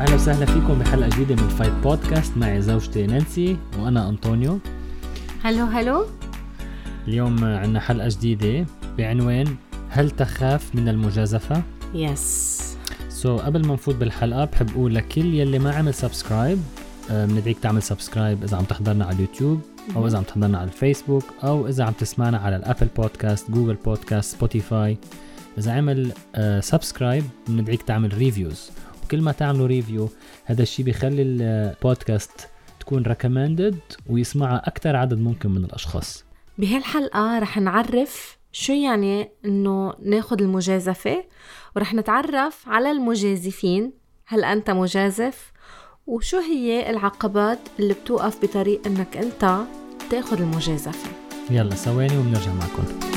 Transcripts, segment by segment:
أهلا وسهلا فيكم بحلقة جديدة من فايت بودكاست معي زوجتي نانسي وأنا أنطونيو. hello hello. اليوم عندنا حلقة جديدة بعنوان هل تخاف من المجازفة؟ yes so, قبل ما نفوت بالحلقة بحب أقول لكل يلي ما عمل subscribe بندعيك تعمل subscribe إذا عم تحضرنا على اليوتيوب أو إذا عم تحضرنا على الفيسبوك أو إذا عم تسمعنا على ال Apple Podcast Google Podcast Spotify إذا عمل subscribe بندعيك تعمل reviews وكل ما تعملوا review هذا الشيء بيخلي البودكاست تكون recommended ويسمعها أكثر عدد ممكن من الأشخاص. بهالحلقة رح نعرف شو يعني إنه ناخد المجازفة ورح نتعرف على المجازفين هل أنت مجازف؟ وشو هي العقبات اللي بتوقف بطريق إنك أنت تاخد المجازفة؟ يلا ثواني وبنرجع معكم.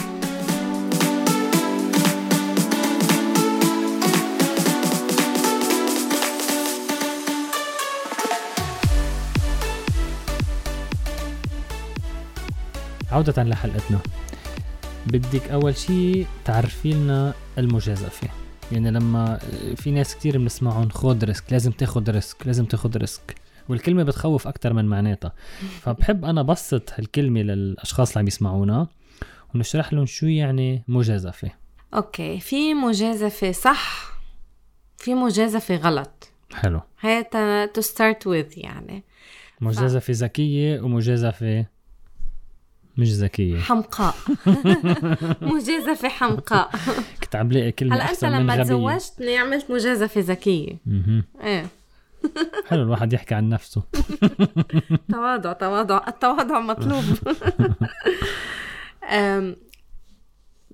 عودة لحلقتنا. بدك أول شيء تعرفي لنا المجازفة يعني لما في ناس كتير بنسمعهم خد risk لازم تاخد risk لازم تاخد risk. والكلمة بتخوف أكتر من معناتها. فبحب أنا بسط هالكلمة للأشخاص اللي عم يسمعونا ونشرح لهم شو يعني مجازفة okay في مجازفة صح في مجازفة غلط. حلو. هي to start with يعني. مجازفة ذكية ومجازفة مش ذكية. حمقاء. مجازفة حمقاء. كنت عم بلاقي كلمة هلا أنت لما تزوجتني عملت مجازفة ذكية. مهم. إيه. حلو الواحد يحكي عن نفسه. تواضع تواضع التواضع مطلوب.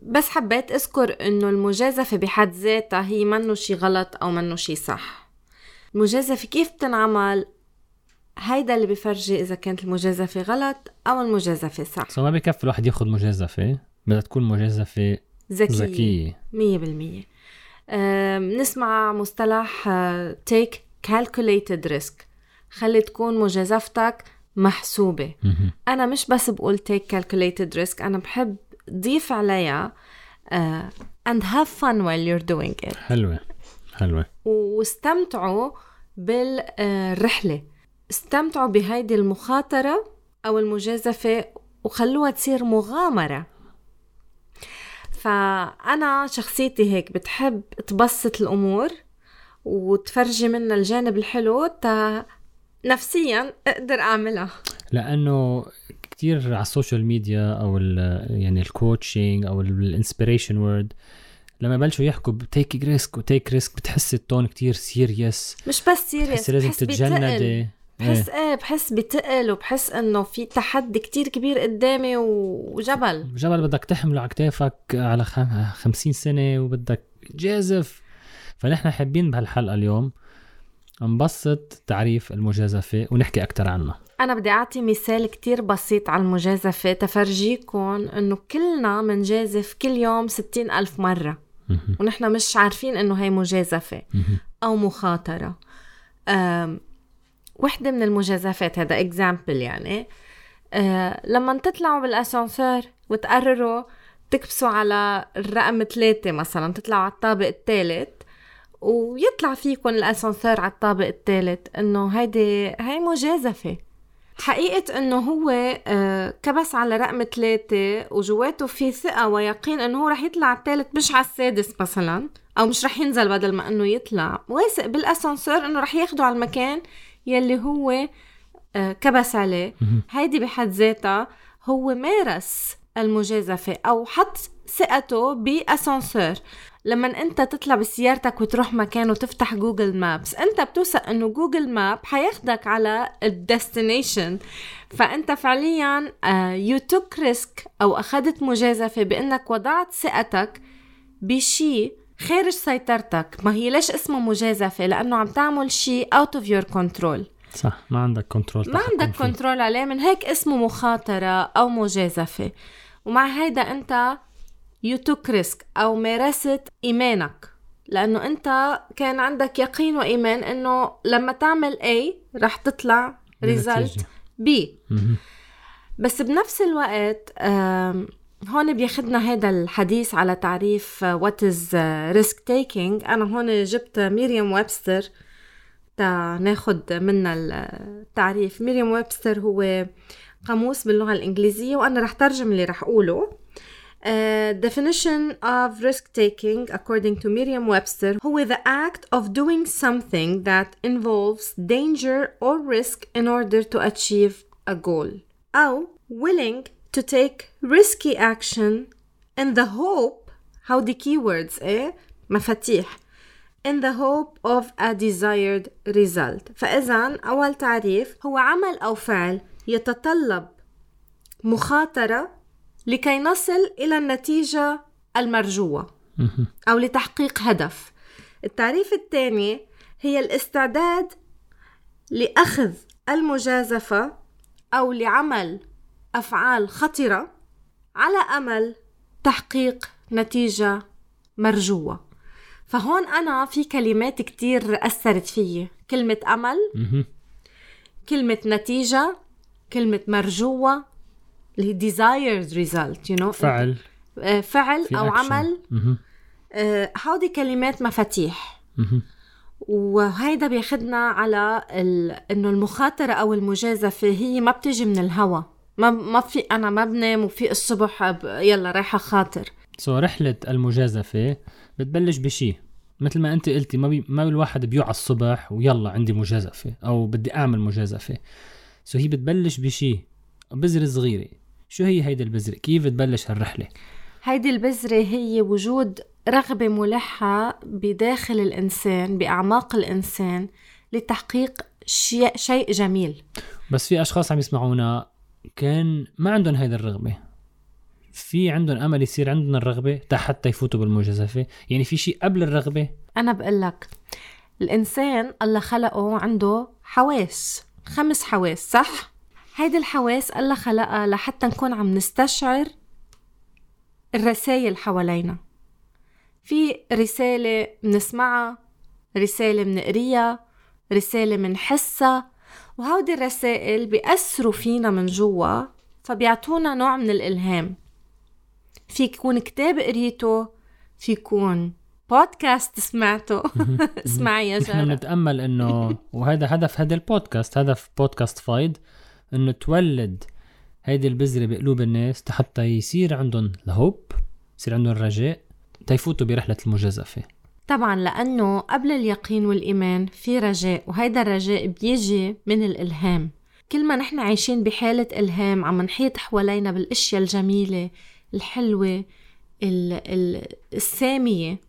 بس حبيت أذكر إنه المجازفة بحد ذاتها هي منه شي غلط أو منه شي صح. المجازفة كيف بتنعمل؟ هيدا اللي بفرجي إذا كانت المجازفة غلط أو المجازفة صح. سو ما بكفي الواحد ياخد مجازفة بدها تكون مجازفة ذكية. ذكية. مية بالمية. أم، نسمع مصطلح take calculated risk. خلي تكون مجازفتك محسوبة. مهم. أنا مش بس بقول take calculated risk أنا بحب ضيف عليها and have fun while you're doing it. حلوة حلوة. واستمتعوا بالرحلة. استمتعوا بهيدي المخاطرة أو المجازفة وخلوها تصير مغامرة. فأنا شخصيتي هيك بتحب تبسط الأمور وتفرجي منا الجانب الحلو تا نفسيا أقدر أعملها. لأنه كتير على ال social media أو ال يعني ال coaching أو ال inspiration word لما بلشوا يحكوا take risk و take risk بتحس ال tone كتير serious مش بس serious بتحسي لازم. تتجندي بحس إيه. إيه بحس بتقل وبحس إنه في تحدي كتير كبير قدامي وجبل جبل بدك تحمله على كتافك على خم- خمسين سنة وبدك جازف فنحن حابين بهالحلقة اليوم نبسط تعريف المجازفة ونحكي أكتر عنها أنا بدي أعطي مثال كتير بسيط على المجازفة تفرجيكم إنه كلنا منجازف كل يوم ستين ألف مرة. ونحن مش عارفين إنه هي مجازفة. أو مخاطرة وحدة من المجازفات هذا اكزامبل يعني. أه لما تطلعوا بالأسانسير وتقرروا تكبسوا على الرقم ثلاثة مثلا تطلعوا على الطابق الثالث ويطلع فيكم الأسانسير على الطابق الثالث إنه هيدي هي مجازفة. حقيقة إنه هو آه، كبس على رقم ثلاثة وجواته في ثقة ويقين إنه هو رح يطلع على الثالث مش على السادس مثلا أو مش رح ينزل بدل ما إنه يطلع. واثق بالأسانسير إنه رح ياخده على المكان يلي هو آه، كبس عليه. هيدي بحد ذاتها هو مارس المجازفة أو حط ثقته بأسانسير. لما أنت تطلع بسيارتك وتروح مكان وتفتح Google Maps أنت بتوثق إنه Google Map حياخدك على ال destination فأنت فعليا you took risk أو أخذت مجازفة بأنك وضعت ثقتك بشي خارج سيطرتك. ما هي ليش اسمه مجازفة؟ لأنه عم تعمل شي out of your control. صح ما عندك control ما عندك control عليه. من هيك اسمه مخاطرة أو مجازفة. ومع هيدا أنت you took risk أو مارست إيمانك. لأنه أنت كان عندك يقين وإيمان أنه لما تعمل A رح تطلع result B. بس بنفس الوقت هون بياخدنا هذا الحديث على تعريف what is risk taking أنا هون جبت Merriam-Webster تا ناخد منها التعريف Merriam-Webster هو قاموس باللغة الإنجليزية وأنا رح ترجم اللي رح أقوله. Uh, definition of risk taking according to Merriam-Webster هو the act of doing something that involves danger or risk in order to achieve a goal. أو willing to take risky action in the hope how the keywords إيه مفاتيح. In the hope of a desired result. فإذا أول تعريف هو عمل أو فعل يتطلب مخاطرة لكي نصل إلى النتيجة المرجوة أو لتحقيق هدف. التعريف الثاني هي الاستعداد لأخذ المجازفة أو لعمل أفعال خطرة على أمل تحقيق نتيجة مرجوة. فهون أنا في كلمات كتير أثرت فيي. كلمة أمل كلمة نتيجة كلمة مرجوة اللي هي desired result you know. فعل. آه، فعل أو action. عمل. آه، هودي كلمات مفاتيح. وهيدا بياخدنا على ال... إنه المخاطرة أو المجازفة هي ما بتجي من الهوا. ما ما في أنا ما بنام وفي الصبح. يلا رايحة خاطر. so رحلة المجازفة بتبلش بشي. مثل ما أنت قلتي ما, بي... ما الواحد بيوعى الصبح ويلا عندي مجازفة أو بدي أعمل مجازفة. so هي بتبلش بشي بذرة صغيرة. شو هي هيدي البذرة؟ كيف بتبلش هالرحلة؟ هيدي البذرة هي وجود رغبة ملحة بداخل الإنسان بأعماق الإنسان لتحقيق شيء, شيء جميل. بس في أشخاص عم يسمعونا كان ما عندهم هيدي الرغبة. في عندهم أمل يصير عندهم الرغبة تا حتى يفوتوا بالمجازفة. يعني في شيء قبل الرغبة؟ أنا بقول لك الإنسان الله خلقه عنده حواس خمس حواس صح؟ هيدي الحواس الله خلقها لحتى نكون عم نستشعر الرسائل حوالينا. في رسالة منسمعها رسالة منقريها رسالة منحسها وهودي الرسائل بيأثروا فينا من جوا فبيعطونا نوع من الإلهام. في يكون كتاب قريته في يكون بودكاست سمعته. اسمعي يا نحن جارة. بنتأمل إنه وهذا هدف هذا البودكاست هدف بودكاست فايد إنه تولد هيدي البذرة بقلوب الناس حتى يصير عندهم الهوب يصير عندهم الرجاء تيفوتوا برحلة المجازفة. طبعا لأنه قبل اليقين والإيمان في رجاء وهيدا الرجاء بيجي من الإلهام. كل ما نحن عايشين بحالة إلهام عم نحيط حوالينا بالأشياء الجميلة الحلوة ال- ال- السامية.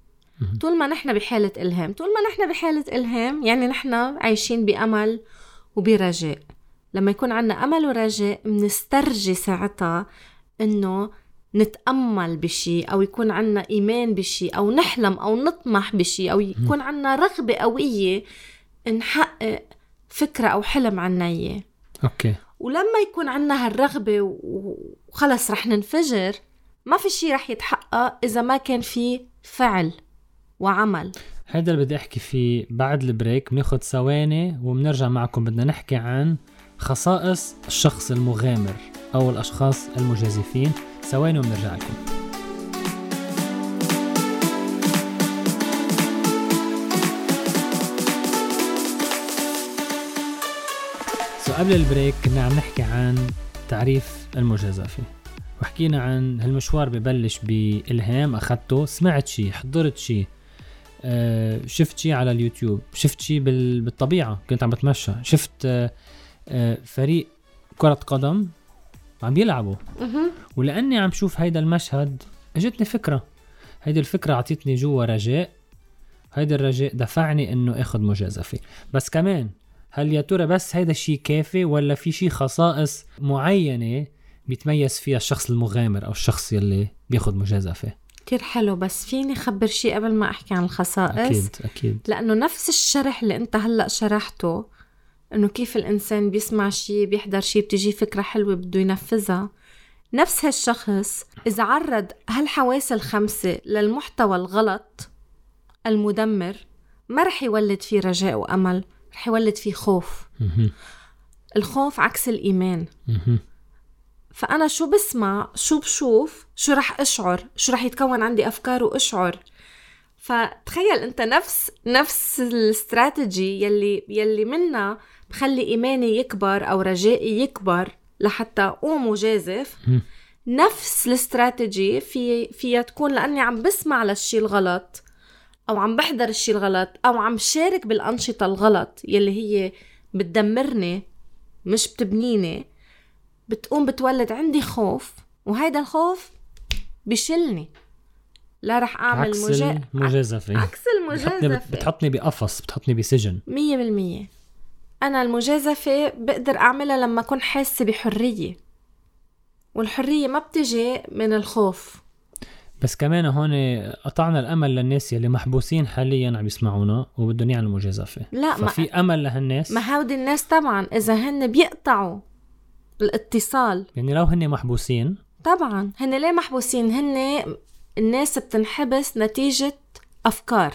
طول ما نحن بحالة إلهام طول ما نحن بحالة إلهام يعني نحن عايشين بأمل وبرجاء. لما يكون عنا أمل ورجاء منسترجي ساعتها إنه نتأمل بشي أو يكون عنا إيمان بشي أو نحلم أو نطمح بشي أو يكون عنا رغبة قوية نحقق فكرة أو حلم عنا إياه. أوكي. ولما يكون عنا هالرغبة وخلص رح ننفجر ما في شي رح يتحقق إذا ما كان في فعل وعمل. هذا اللي بدي أحكي فيه بعد ال break بناخد ثواني وبنرجع معكم. بدنا نحكي عن خصائص الشخص المغامر أو الأشخاص المجازفين. ثواني وبنرجع لكم. قبل ال break كنا عم نحكي عن تعريف المجازفة. وحكينا عن هالمشوار ببلش بإلهام أخذته سمعت شي حضرت شي آه، شفت شي على اليوتيوب شفت شي بال- بالطبيعة كنت عم بتمشى شفت آه، آه، فريق كرة قدم عم يلعبوا. ولأني عم شوف هيدا المشهد أجتني فكرة. هيدي الفكرة عطيتني جوا رجاء. هيدا الرجاء دفعني إنه آخذ مجازفة. بس كمان هل يا ترى بس هيدا الشيء كافي ولا في شيء خصائص معينة بيتميز فيها الشخص المغامر أو الشخص يلي بياخذ مجازفة؟ كتير حلو بس فيني خبر شي قبل ما أحكي عن الخصائص؟ أكيد أكيد. لأنه نفس الشرح اللي أنت هلأ شرحته إنه كيف الإنسان بيسمع شي بيحضر شي بتجي فكرة حلوة بده ينفذها. نفس هالشخص إذا عرض هالحواس الخمسة للمحتوى الغلط المدمر ما رح يولد فيه رجاء وأمل رح يولد فيه خوف. الخوف عكس الإيمان. مهم. فأنا شو بسمع؟ شو بشوف؟ شو رح أشعر؟ شو رح يتكون عندي أفكار وأشعر؟ فتخيل أنت نفس نفس الاستراتيجي يلي يلي منا بخلي إيماني يكبر أو رجائي يكبر لحتى أقوم وجازف. نفس الاستراتيجي في فيها تكون لأني عم بسمع للشي الغلط أو عم بحضر الشي الغلط أو عم شارك بالأنشطة الغلط يلي هي بتدمرني مش بتبنيني. بتقوم بتولد عندي خوف وهيدا الخوف بشلني لا رح أعمل عكس مجا... المجازفة. عكس بتحطني المجازفه بتحطني بقفص بتحطني بسجن. مية بالمية. أنا المجازفة بقدر أعملها لما أكون حاسة بحرية والحرية ما بتجي من الخوف. بس كمان هون قطعنا الأمل للناس يلي محبوسين حاليا عم يسمعونا وبدهم يعملوا مجازفة. لا ما, ففي أمل لهالناس؟ ما هودي الناس طبعا إذا هن بيقطعوا الاتصال. يعني لو هن محبوسين؟ طبعا هن ليه محبوسين؟ هن الناس بتنحبس نتيجة أفكار.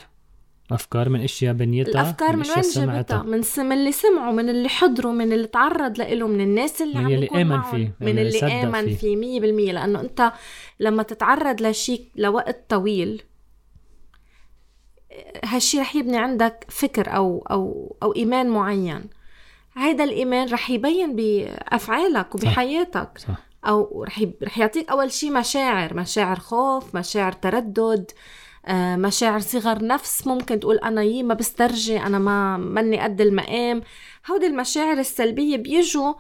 أفكار من إشياء بنيتها الأفكار من أشياء وين سمعتها. جابتها من, س... من اللي سمعوا من اللي حضروا من اللي تعرض له من الناس اللي من عم يكون آمن فيه، من من اللي اللي آمن فيه. فيه مية بالمية. لأنه أنت لما تتعرض لشيء لوقت طويل هالشي رح يبني عندك فكر أو أو أو إيمان معين. هيدا الإيمان رح يبين بأفعالك وبحياتك صح. أو رح رح يعطيك أول شيء مشاعر مشاعر خوف مشاعر تردد آه، مشاعر صغر نفس ممكن تقول أنا يي ما بسترجي أنا ما مني قد المقام هودي المشاعر السلبية بيجوا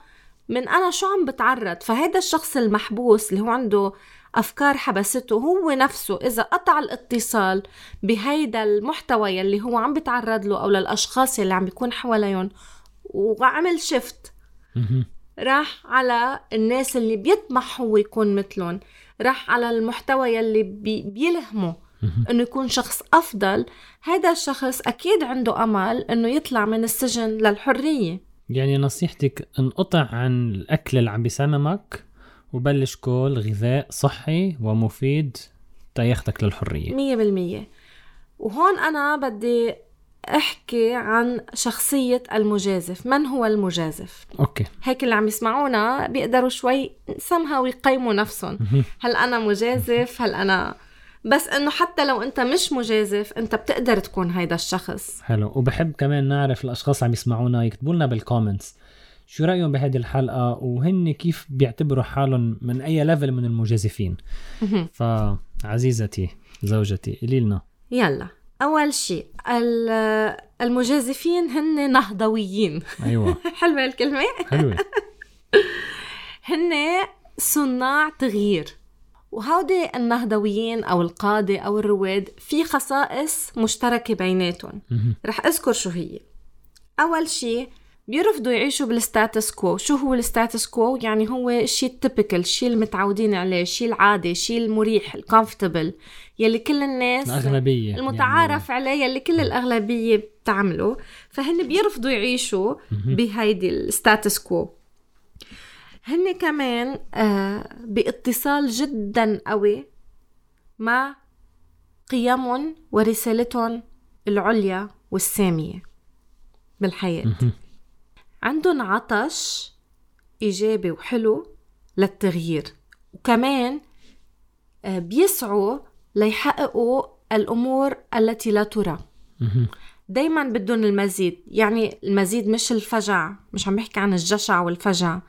من أنا شو عم بتعرض فهذا الشخص المحبوس اللي هو عنده أفكار حبسته هو نفسه إذا قطع الاتصال بهيدا المحتوى يلي هو عم بيتعرض له أو للأشخاص يلي عم بيكون حواليهم وعمل شيفت مهم. راح على الناس اللي بيطمح هو يكون مثلهم راح على المحتوى يلي بي بيلهمه. إنه يكون شخص أفضل. هذا الشخص أكيد عنده أمل إنه يطلع من السجن للحرية. يعني نصيحتك انقطع عن الأكل اللي عم بيسممك وبلش كل غذاء صحي ومفيد تياخدك للحرية. مية بالمية. وهون أنا بدي أحكي عن شخصية المجازف. من هو المجازف؟ okay. هيك اللي عم يسمعونا بيقدروا شوي somehow يقيموا نفسهم. هل أنا مجازف؟ هل أنا بس إنه حتى لو أنت مش مجازف أنت بتقدر تكون هيدا الشخص. حلو. وبحب كمان نعرف الأشخاص عم يسمعونا يكتبوا لنا بال comments شو رأيهم بهذه الحلقة؟ وهن كيف بيعتبروا حالهم من أي ليفل من المجازفين. فعزيزتي زوجتي قولي لنا. يلا. أول شيء ال- المجازفين هن نهضويين. أيوه. حلوة الكلمة؟ حلوة. هن صناع تغيير. وهودي النهضويين أو القادة أو الرواد في خصائص مشتركة بيناتهم. رح أذكر شو هي. أول شيء بيرفضوا يعيشوا بال status quo شو هو ال status quo يعني هو الشيء ال typical الشيء المتعودين عليه الشيء العادي الشيء المريح ال comfortable يلي كل الناس الأغلبية المتعارف عليه يلي كل الأغلبية بتعمله. فهن بيرفضوا يعيشوا. بهيدي ال status quo هن كمان آه باتصال جدا قوي مع قيمهم ورسالتهم العليا والسامية بالحياة. عندهم عطش إيجابي وحلو للتغيير وكمان آه، بيسعوا ليحققوا الأمور التي لا ترى. دايما بدهم المزيد يعني المزيد مش الفجع مش عم بحكي عن الجشع والفجع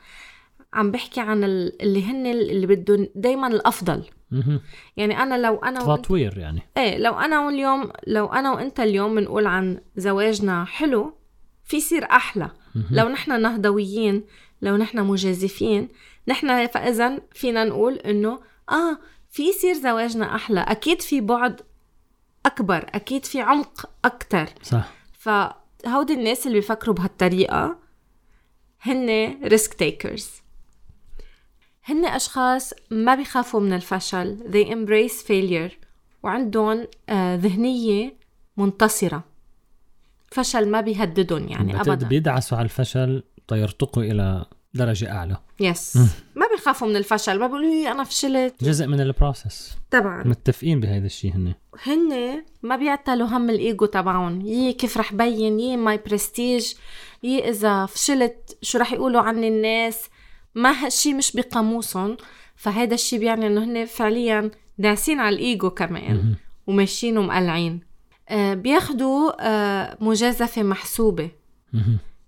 عم بحكي عن ال- اللي هن اللي بدهم دايما الأفضل. مهم. يعني أنا لو وأنت تطوير يعني. إيه لو أنا واليوم لو أنا وأنت اليوم بنقول عن زواجنا حلو في يصير أحلى. لو نحن نهضويين لو نحن مجازفين نحن فاذا فينا نقول إنه آه في يصير زواجنا أحلى. أكيد في بعد أكبر أكيد في عمق أكتر. صح. فهودي الناس اللي بيفكروا بهالطريقة هن risk takers هن أشخاص ما بيخافوا من الفشل. They embrace failure. وعندهم آه ذهنية منتصرة. فشل ما بيهددهم يعني ابدا. بيدعسوا على الفشل تيرتقوا إلى درجة أعلى. yes ما بيخافوا من الفشل. ما بيقولوا لي أنا فشلت. جزء من ال process طبعا. متفقين بهذا الشيء هن؟ هن ما بيعتلوا هم الايجو تبعهم. يي كيف رح بين؟ يي my prestige يي إذا فشلت شو رح يقولوا عني الناس؟ ما هالشي مش بقاموسهم فهذا الشيء بيعني إنه هن فعليا داعسين على الايجو كمان. وماشيين ومقلعين آه، بياخدوا آه، مجازفة محسوبة.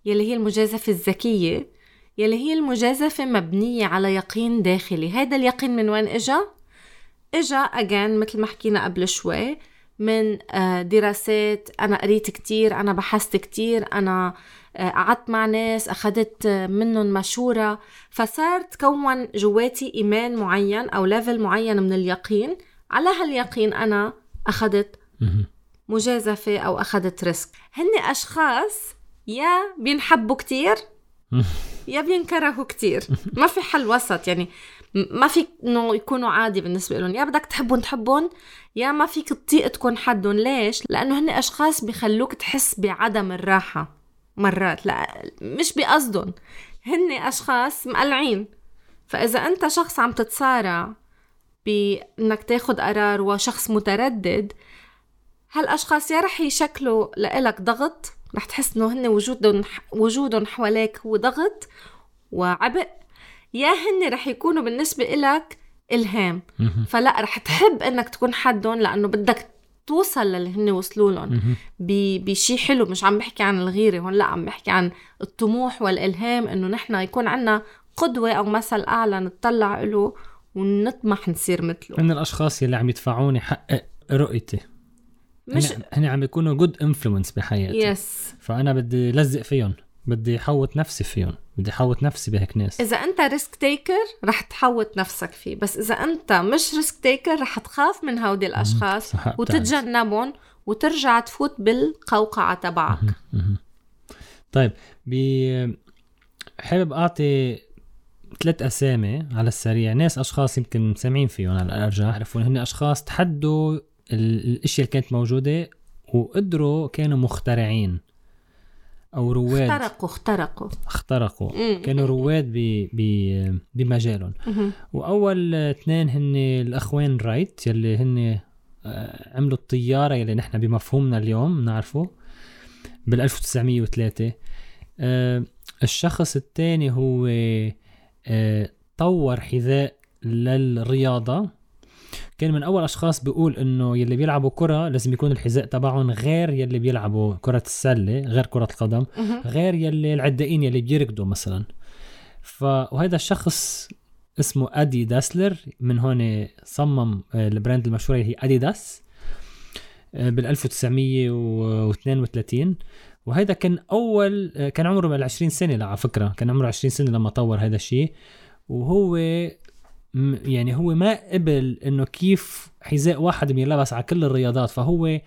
يلي هي المجازفة الذكية يلي هي المجازفة مبنية على يقين داخلي هذا اليقين من وين إجا؟ إجا أجان مثل ما حكينا قبل شوي من آه، دراسات. أنا قريت كتير أنا بحثت كتير أنا آه، قعدت مع ناس أخدت آه، منهم مشورة. فصار تكون جواتي إيمان معين أو level معين من اليقين. على هاليقين أنا أخدت مهم. مجازفة أو أخدت risk. هن أشخاص يا بينحبوا كتير يا بينكرهوا كتير. ما في حل وسط. يعني ما في إنه يكونوا عادي بالنسبة لهم. يا بدك تحبهم تحبهم. يا ما فيك تطيق تكون حدهم. ليش؟ لأنه هن أشخاص بيخلوك تحس بعدم الراحة مرات. لا مش بقصدهم. هن أشخاص مقلعين. فإذا أنت شخص عم تتصارع بأنك تاخد قرار وشخص متردد هالأشخاص يا رح يشكلوا لإلك ضغط. رح تحس إنه هن وجودهم وجودهم حواليك هو ضغط وعبء. يا هن رح يكونوا بالنسبة إلك إلهام. فلا رح تحب إنك تكون حدهم لأنه بدك توصل للي هن وصلوا لهم. مهم. ب- بشي حلو مش عم بحكي عن الغيرة هون لا عم بحكي عن الطموح والإلهام إنه نحن يكون عنا قدوة أو مثل أعلى نتطلع له ونطمح نصير مثله. هن الأشخاص يلي عم يدفعوني حقق رؤيتي. مش هن, عم بيكونوا good influence بحياتي. yes فأنا بدي لزق فيهم. بدي حوط نفسي فيهم بدي حوط نفسي بهيك ناس. إذا أنت risk taker رح تحوط نفسك فيه بس إذا أنت مش risk taker رح تخاف من هودي الأشخاص. وتتجنبهم وترجع تفوت بالقوقعة تبعك. طيب بي حابب أعطي ثلاث أسامي على السريع. ناس أشخاص يمكن سامعين فيهم على الارجح يعرفون هن أشخاص تحدوا ال- الأشياء اللي كانت موجودة وقدروا كانوا مخترعين. أو رواد. اخترقوا اخترقوا. اخترقوا. كانوا رواد ب ب بمجالهم. وأول اثنين هن الاخوين رايت يلي هن آه، عملوا الطيارة يلي نحن بمفهومنا اليوم بنعرفه بال 1903 آه، الشخص الثاني هو آه، طور حذاء للرياضة. كان من أول أشخاص بيقول إنه يلي بيلعبوا كرة لازم يكون الحذاء تبعهم غير يلي بيلعبوا كرة السلة غير كرة القدم. غير يلي العدائين يلي بيركضوا مثلا. ف وهذا الشخص اسمه أدي داسلر من هون صمم آه، البراند المشهوره اللي هي أديداس بال 1932 وهذا كان أول آه، كان عمره بال 20 سنة على فكرة كان عمره 20 سنة لما طور هذا الشيء. وهو يعني هو ما قبل إنه كيف حذاء واحد بينلبس على كل الرياضات فهو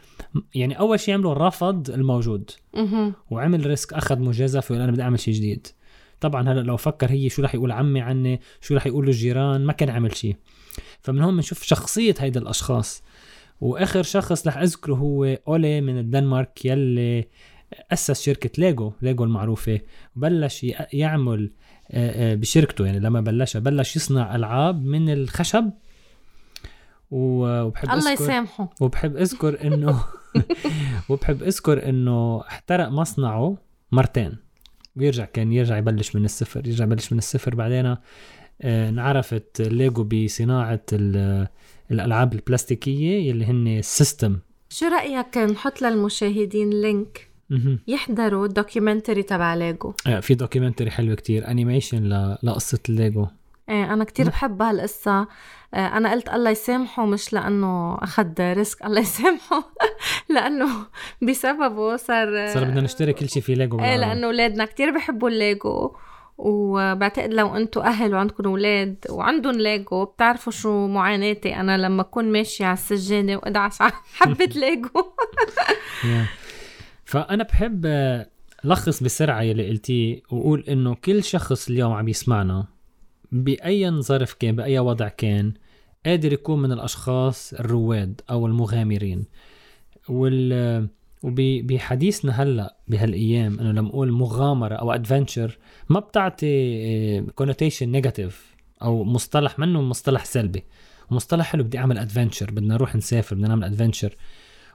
يعني أول شيء عمله رفض الموجود. وعمل risk أخذ مجازفة وقال أنا بدي أعمل شيء جديد. طبعا هلأ لو فكر هي شو رح يقول عمي عني شو رح يقولوا الجيران ما كان عمل شيء فمن هون بنشوف شخصية هيدا الأشخاص. وآخر شخص رح أذكره هو أولي من الدنمارك يلي أسس شركة Lego Lego المعروفة. وبلش يعمل بشركته. يعني لما بلش بلش يصنع ألعاب من الخشب. وبحب الله يسامحه. وبحب أذكر إنه وبحب أذكر إنه احترق مصنعه مرتين. ويرجع كان يرجع يبلش من الصفر يرجع يبلش من الصفر. بعدين آه، انعرفت ليجو بصناعة ال- الألعاب البلاستيكية يلي هن ال system شو رأيك نحط للمشاهدين link. يحضروا ال documentary تبع ليجو. آه، في documentary حلو كتير. animation ل... لقصة الليجو إيه أنا كتير بحب هالقصة. آه، أنا قلت الله يسامحه مش لأنه أخذ risk الله يسامحه لأنه بسببه صار صار بدنا نشتري كل شيء في ليجو إيه. لأنه أولادنا كتير بحبوا الليجو. وبعتقد لو أنتم أهل وعندكم أولاد وعندهم ليجو بتعرفوا شو معاناتي. أنا لما أكون ماشية على السجاده وادعس على حبة ليجو. فأنا بحب آه، لخص بسرعة يلي قلتيه وأقول إنه كل شخص اليوم عم يسمعنا بأي ظرف كان بأي وضع كان قادر يكون من الأشخاص الرواد أو المغامرين. وال وبحديثنا هلأ بهالأيام إنه لما نقول مغامرة أو adventure ما بتعطي connotation negative أو مصطلح منه مصطلح سلبي. مصطلح حلو بدي أعمل adventure بدنا نروح نسافر بدنا نعمل adventure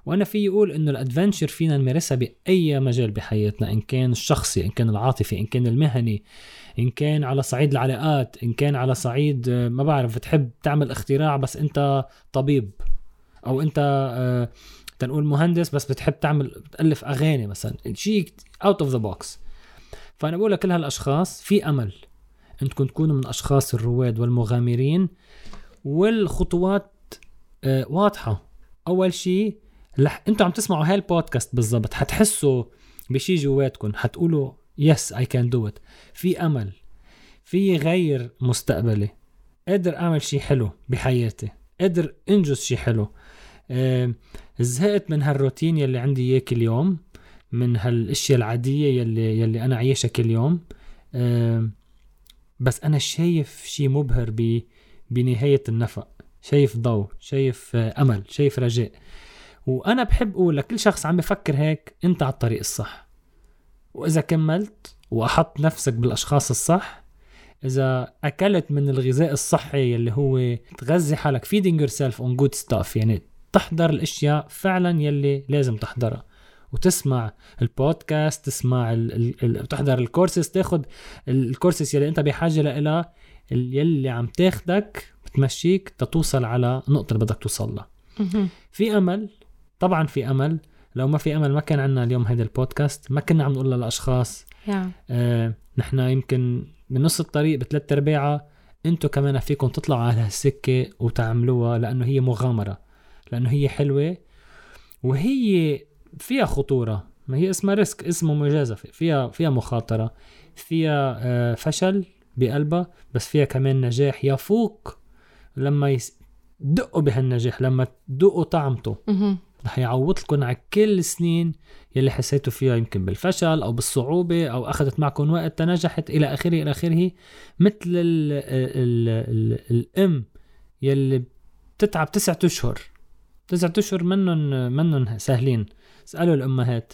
وأنا فيي قول إنه ال adventure فينا نمارسها بأي مجال بحياتنا إن كان الشخصي إن كان العاطفي إن كان المهني إن كان على صعيد العلاقات إن كان على صعيد آه، ما بعرف تحب تعمل اختراع بس أنت طبيب أو أنت آه، تنقول مهندس بس بتحب تعمل بتألف أغاني مثلا. شيء out of the box فأنا بقول لكل هالأشخاص في أمل انكم تكونوا من الأشخاص الرواد والمغامرين والخطوات آه، واضحة. أول شيء رح أنتوا عم تسمعوا هاي البودكاست بالضبط حتحسوا بشي جواتكم حتقولوا yes I can do it في أمل في غير مستقبلي. قادر أعمل شي حلو بحياتي. قادر أنجز شي حلو. آه، زهقت من هالروتين يلي عندي اياه كل يوم من هالأشياء العادية يلي يلي أنا عايشها كل يوم آه، بس أنا شايف شي مبهر ب بنهاية النفق. شايف ضوء شايف أمل شايف رجاء. وأنا بحب أقول لكل شخص عم بفكر هيك أنت على الطريق الصح. وإذا كملت وأحط نفسك بالأشخاص الصح إذا أكلت من الغذاء الصحي اللي هو تغذي حالك feeding yourself on good stuff يعني تحضر الأشياء فعلا يلي لازم تحضرها. وتسمع البودكاست تسمع ال ال ال تحضر الكورسز تاخد الكورسز يلي أنت بحاجة لها يلي عم تاخدك بتمشيك تتوصل على نقطة اللي بدك توصل لها. في أمل طبعا في أمل. لو ما في أمل ما كان عندنا اليوم هيدا البودكاست. ما كنا عم نقول للأشخاص yeah. آه نحن يمكن بنص الطريق بثلاث أرباعها أنتم كمان فيكم تطلعوا على هالسكة وتعملوها لأنه هي مغامرة لأنه هي حلوة وهي فيها خطورة. ما هي اسمها risk اسمه مجازفه فيها فيها مخاطرة فيها آه فشل بقلبها بس فيها كمان نجاح يفوق لما يس... دقوا بهالنجاح لما تدوقوا طعمته. رح يعوض لكم على كل السنين يلي حسيتوا فيها يمكن بالفشل أو بالصعوبة أو أخذت معكم وقت تنجحت إلى آخره إلى آخره. مثل ال ال ال الأم يلي بتتعب تسعة أشهر. تسعة أشهر منهم منهم سهلين. اسالوا الأمهات.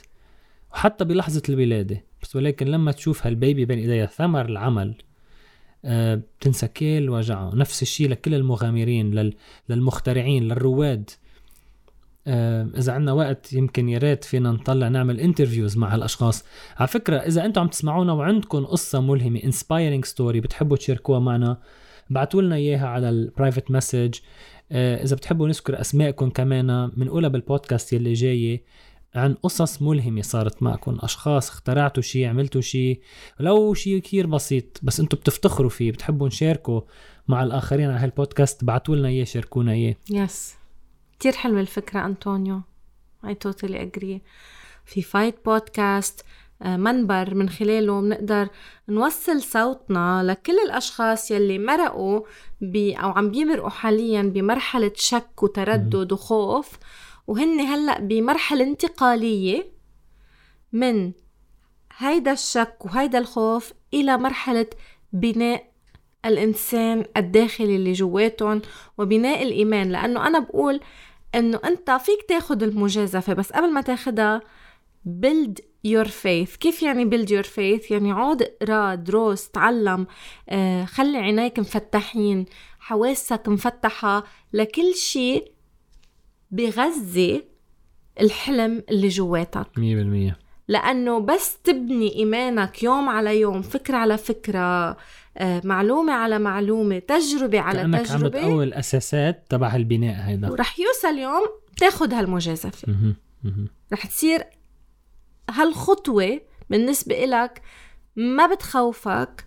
وحتى بلحظة الولادة. بس ولكن لما تشوف هال baby بين إيديها ثمر العمل آه، بتنسى كل وجعه. نفس الشيء لكل المغامرين للمخترعين للرواد. إذا عندنا وقت يمكن يا ريت فينا نطلع نعمل interviews مع هالأشخاص. على فكرة إذا أنتم عم تسمعونا وعندكم قصة ملهمة inspiring story بتحبوا تشاركوها معنا ابعتوا لنا إياها على ال private message آه، إذا بتحبوا نذكر أسماءكم كمان بنقولها بالبودكاست يلي جاي عن قصص ملهمة صارت معكم. أشخاص اخترعتوا شيء عملتوا شيء لو شيء كثير بسيط بس أنتم بتفتخروا فيه بتحبوا نشاركوا مع الآخرين على هالبودكاست بعتوا لنا إياه شاركونا إياه. yes كتير حلوة الفكرة أنطونيو. I totally agree. في Fight Podcast آه، منبر من خلاله بنقدر نوصل صوتنا لكل الأشخاص يلي مرقوا بي أو عم بيمرقوا حاليا بمرحلة شك وتردد وخوف. وهن هلأ بمرحلة انتقالية من هيدا الشك وهيدا الخوف إلى مرحلة بناء الإنسان الداخلي اللي جواتهم وبناء الإيمان. لأنه أنا بقول إنه أنت فيك تاخد المجازفة بس قبل ما تاخدها build your faith. كيف يعني build your faith يعني عود اقرا دروس تعلم. آه، خلي عينيك مفتحين حواسك مفتحة لكل شيء بغذي الحلم اللي جواتك. 100% لأنه بس تبني إيمانك يوم على يوم فكرة على فكرة. معلومة على معلومة تجربة على كأنك تجربة. عم بتقوي الأساسات تبع البناء هيدا. ورح يوصل يوم تاخد هالمجازفة. رح تصير هالخطوة بالنسبة إلك ما بتخوفك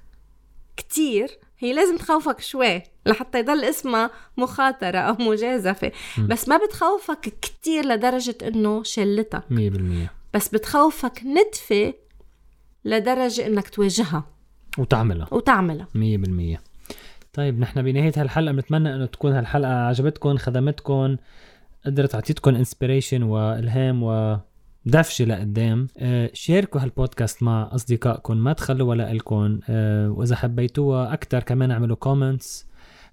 كتير. هي لازم تخوفك شوي لحتى يضل اسمها مخاطرة أو مجازفة. م. بس ما بتخوفك كتير لدرجة إنه شلتك. 100% بس بتخوفك نتفة لدرجة إنك تواجهها وتعملها. وتعملها. 100% طيب نحن بنهاية هالحلقة بنتمنى إنه تكون هالحلقة عجبتكم خدمتكم قدرت تعطيتكم inspiration وإلهام ودفشة لقدام آه شاركوا هالبودكاست مع اصدقائكم ما تخلوها لإلكم آه وإذا حبيتوها أكثر كمان اعملوا comments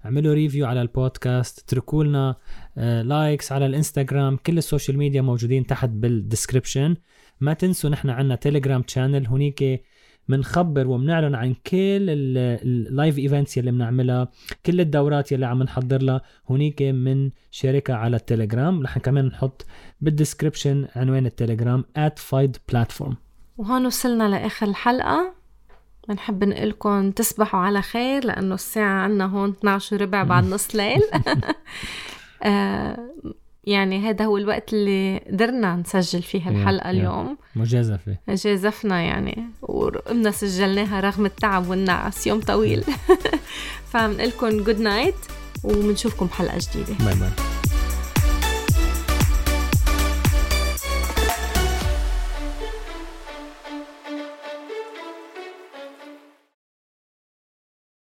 اعملوا review على البودكاست اتركوا لنا آه likes على الإنستغرام. كل ال social media موجودين تحت بال description ما تنسوا نحن عنا Telegram channel هونيك بنخبر وبنعلن عن كل ال live events يلي بنعملها كل الدورات يلي عم نحضر لها. هونيك منشاركها على التليجرام. رح كمان نحط بال description عنوان التليجرام at fight platform. وهون وصلنا لآخر الحلقة. بنحب نقلكم تصبحوا على خير لأنه الساعة عنا هون 12 ربع بعد نص ليل. آه يعني هذا هو الوقت اللي قدرنا نسجل فيه الحلقة. اليوم. مجازفة. جازفنا يعني. وقمنا سجلناها رغم التعب والنعس يوم طويل. فبنقول لكم good night وبنشوفكم بحلقة جديدة. bye باي